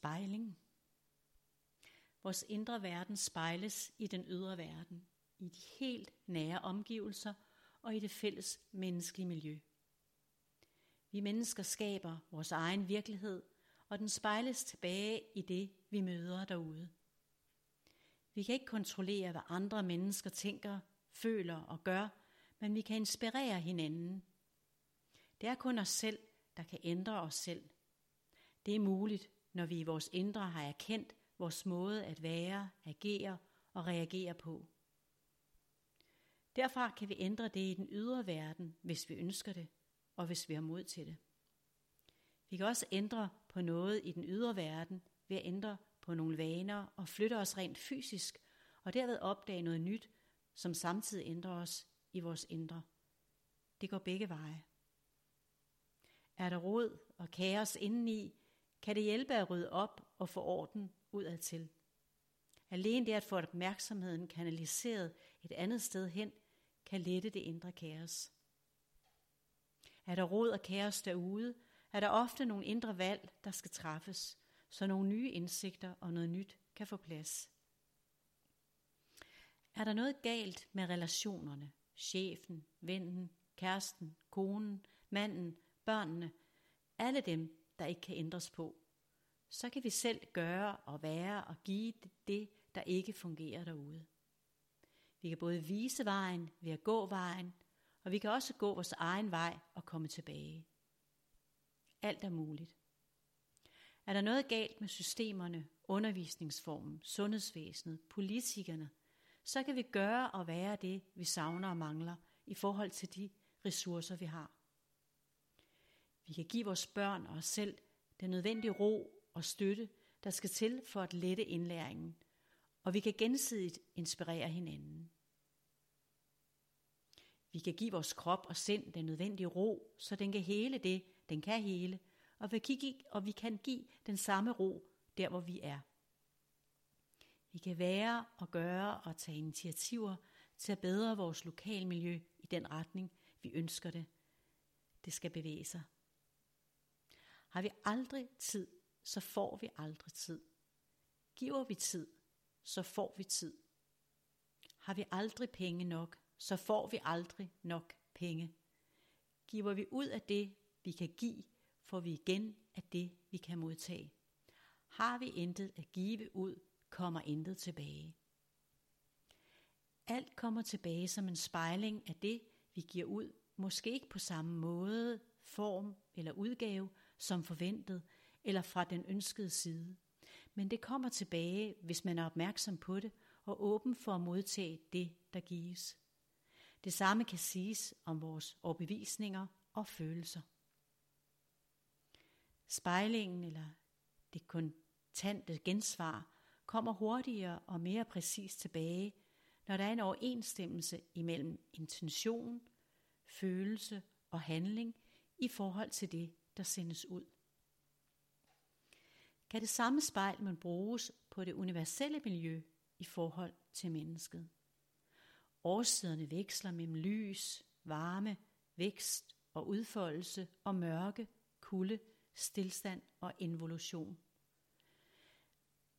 Spejling. Vores indre verden spejles i den ydre verden, i de helt nære omgivelser og i det fælles menneskelige miljø. Vi mennesker skaber vores egen virkelighed, og den spejles tilbage i det, vi møder derude. Vi kan ikke kontrollere, hvad andre mennesker tænker, føler og gør, men vi kan inspirere hinanden. Det er kun os selv, der kan ændre os selv. Det er muligt, når vi i vores indre har erkendt vores måde at være, agere og reagere på. Derfra kan vi ændre det i den ydre verden, hvis vi ønsker det, og hvis vi har mod til det. Vi kan også ændre på noget i den ydre verden ved at ændre på nogle vaner og flytte os rent fysisk, og derved opdage noget nyt, som samtidig ændrer os i vores indre. Det går begge veje. Er der råd og kaos indeni, kan det hjælpe at rydde op og få orden udadtil. Alene det at få opmærksomheden kanaliseret et andet sted hen, kan lette det indre kaos. Er der råd og kaos derude, er der ofte nogle indre valg, der skal træffes, så nogle nye indsigter og noget nyt kan få plads. Er der noget galt med relationerne, chefen, vennen, kæresten, konen, manden, børnene, alle dem, der ikke kan ændres på, så kan vi selv gøre og være og give det, der ikke fungerer derude. Vi kan både vise vejen ved at gå vejen, og vi kan også gå vores egen vej og komme tilbage. Alt er muligt. Er der noget galt med systemerne, undervisningsformen, sundhedsvæsenet, politikerne, så kan vi gøre og være det, vi savner og mangler i forhold til de ressourcer, vi har. Vi kan give vores børn og os selv den nødvendige ro og støtte, der skal til for at lette indlæringen, og vi kan gensidigt inspirere hinanden. Vi kan give vores krop og sind den nødvendige ro, så den kan hele det, den kan hele, og vi kan give, og vi kan give den samme ro der, hvor vi er. Vi kan være og gøre og tage initiativer til at bedre vores lokalmiljø i den retning, vi ønsker det. Det skal bevæge sig. Har vi aldrig tid, så får vi aldrig tid. Giver vi tid, så får vi tid. Har vi aldrig penge nok, så får vi aldrig nok penge. Giver vi ud af det, vi kan give, får vi igen af det, vi kan modtage. Har vi intet at give ud, kommer intet tilbage. Alt kommer tilbage som en spejling af det, vi giver ud, måske ikke på samme måde, form eller udgave som forventet, eller fra den ønskede side. Men det kommer tilbage, hvis man er opmærksom på det og åben for at modtage det, der gives. Det samme kan siges om vores overbevisninger og følelser. Spejlingen eller det kontante gensvar kommer hurtigere og mere præcist tilbage, når der er en overensstemmelse imellem intention, følelse og handling i forhold til det, der sendes ud. Kan det samme spejl man bruges på det universelle miljø i forhold til mennesket? Årsiderne veksler mellem lys, varme, vækst og udfoldelse og mørke, kulde, stillstand og involution.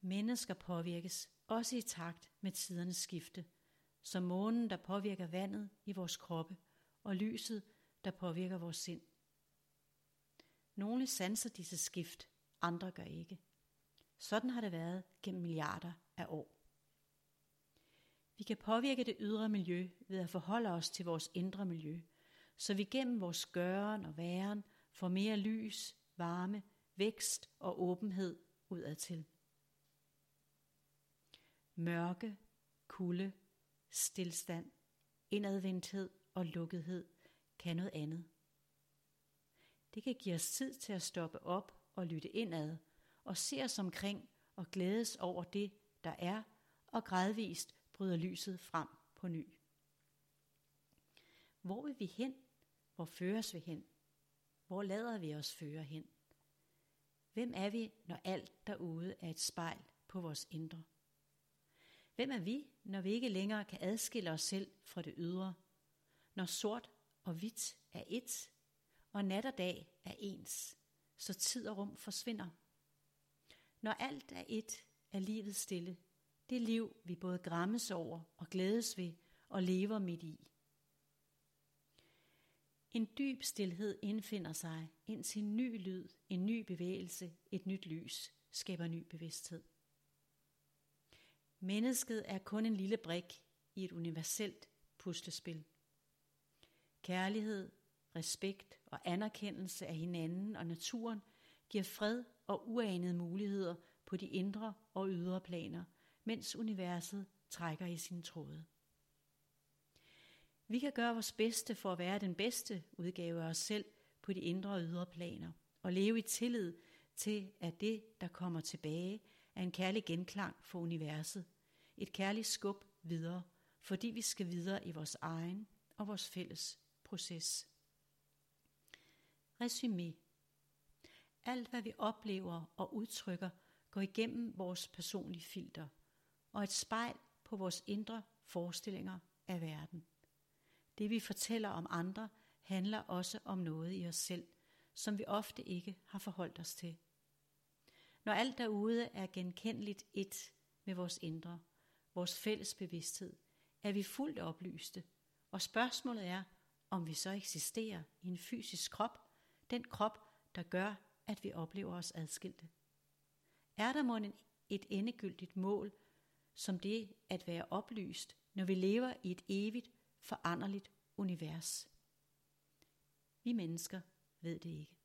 Mennesker påvirkes også i takt med tidernes skifte, som månen, der påvirker vandet i vores kroppe, og lyset, der påvirker vores sind. Nogle sanser disse skift, andre gør ikke. Sådan har det været gennem milliarder af år. Vi kan påvirke det ydre miljø ved at forholde os til vores indre miljø, så vi gennem vores gøren og væren får mere lys, varme, vækst og åbenhed udadtil. Mørke, kulde, stillstand, indadvendthed og lukkethed kan noget andet. Det kan give os tid til at stoppe op og lytte indad og se os omkring og glædes over det, der er, og gradvist bryder lyset frem på ny. Hvor vil vi hen? Hvor føres vi hen? Hvor lader vi os føre hen? Hvem er vi, når alt derude er et spejl på vores indre? Hvem er vi, når vi ikke længere kan adskille os selv fra det ydre? Når sort og hvidt er et, og nat og dag er ens, så tid og rum forsvinder. Når alt er et, er livet stille. Det liv, vi både græmmes over og glædes ved og lever midt i. En dyb stillhed indfinder sig, indtil en ny lyd, en ny bevægelse, et nyt lys skaber ny bevidsthed. Mennesket er kun en lille brik i et universelt puslespil. Kærlighed, respekt og anerkendelse af hinanden og naturen giver fred og uanede muligheder på de indre og ydre planer, mens universet trækker i sin tråde. Vi kan gøre vores bedste for at være den bedste udgave af os selv på de indre og ydre planer, og leve i tillid til, at det, der kommer tilbage, er en kærlig genklang for universet, et kærligt skub videre, fordi vi skal videre i vores egen og vores fælles proces. Resumé. Alt hvad vi oplever og udtrykker, går igennem vores personlige filter og et spejl på vores indre forestillinger af verden. Det vi fortæller om andre handler også om noget i os selv, som vi ofte ikke har forholdt os til. Når alt derude er genkendeligt et med vores indre, vores fælles bevidsthed, er vi fuldt oplyste, og spørgsmålet er, om vi så eksisterer i en fysisk krop, den krop, der gør, at vi oplever os adskilte. Er der måske et endegyldigt mål, som det at være oplyst, når vi lever i et evigt, foranderligt univers? Vi mennesker ved det ikke.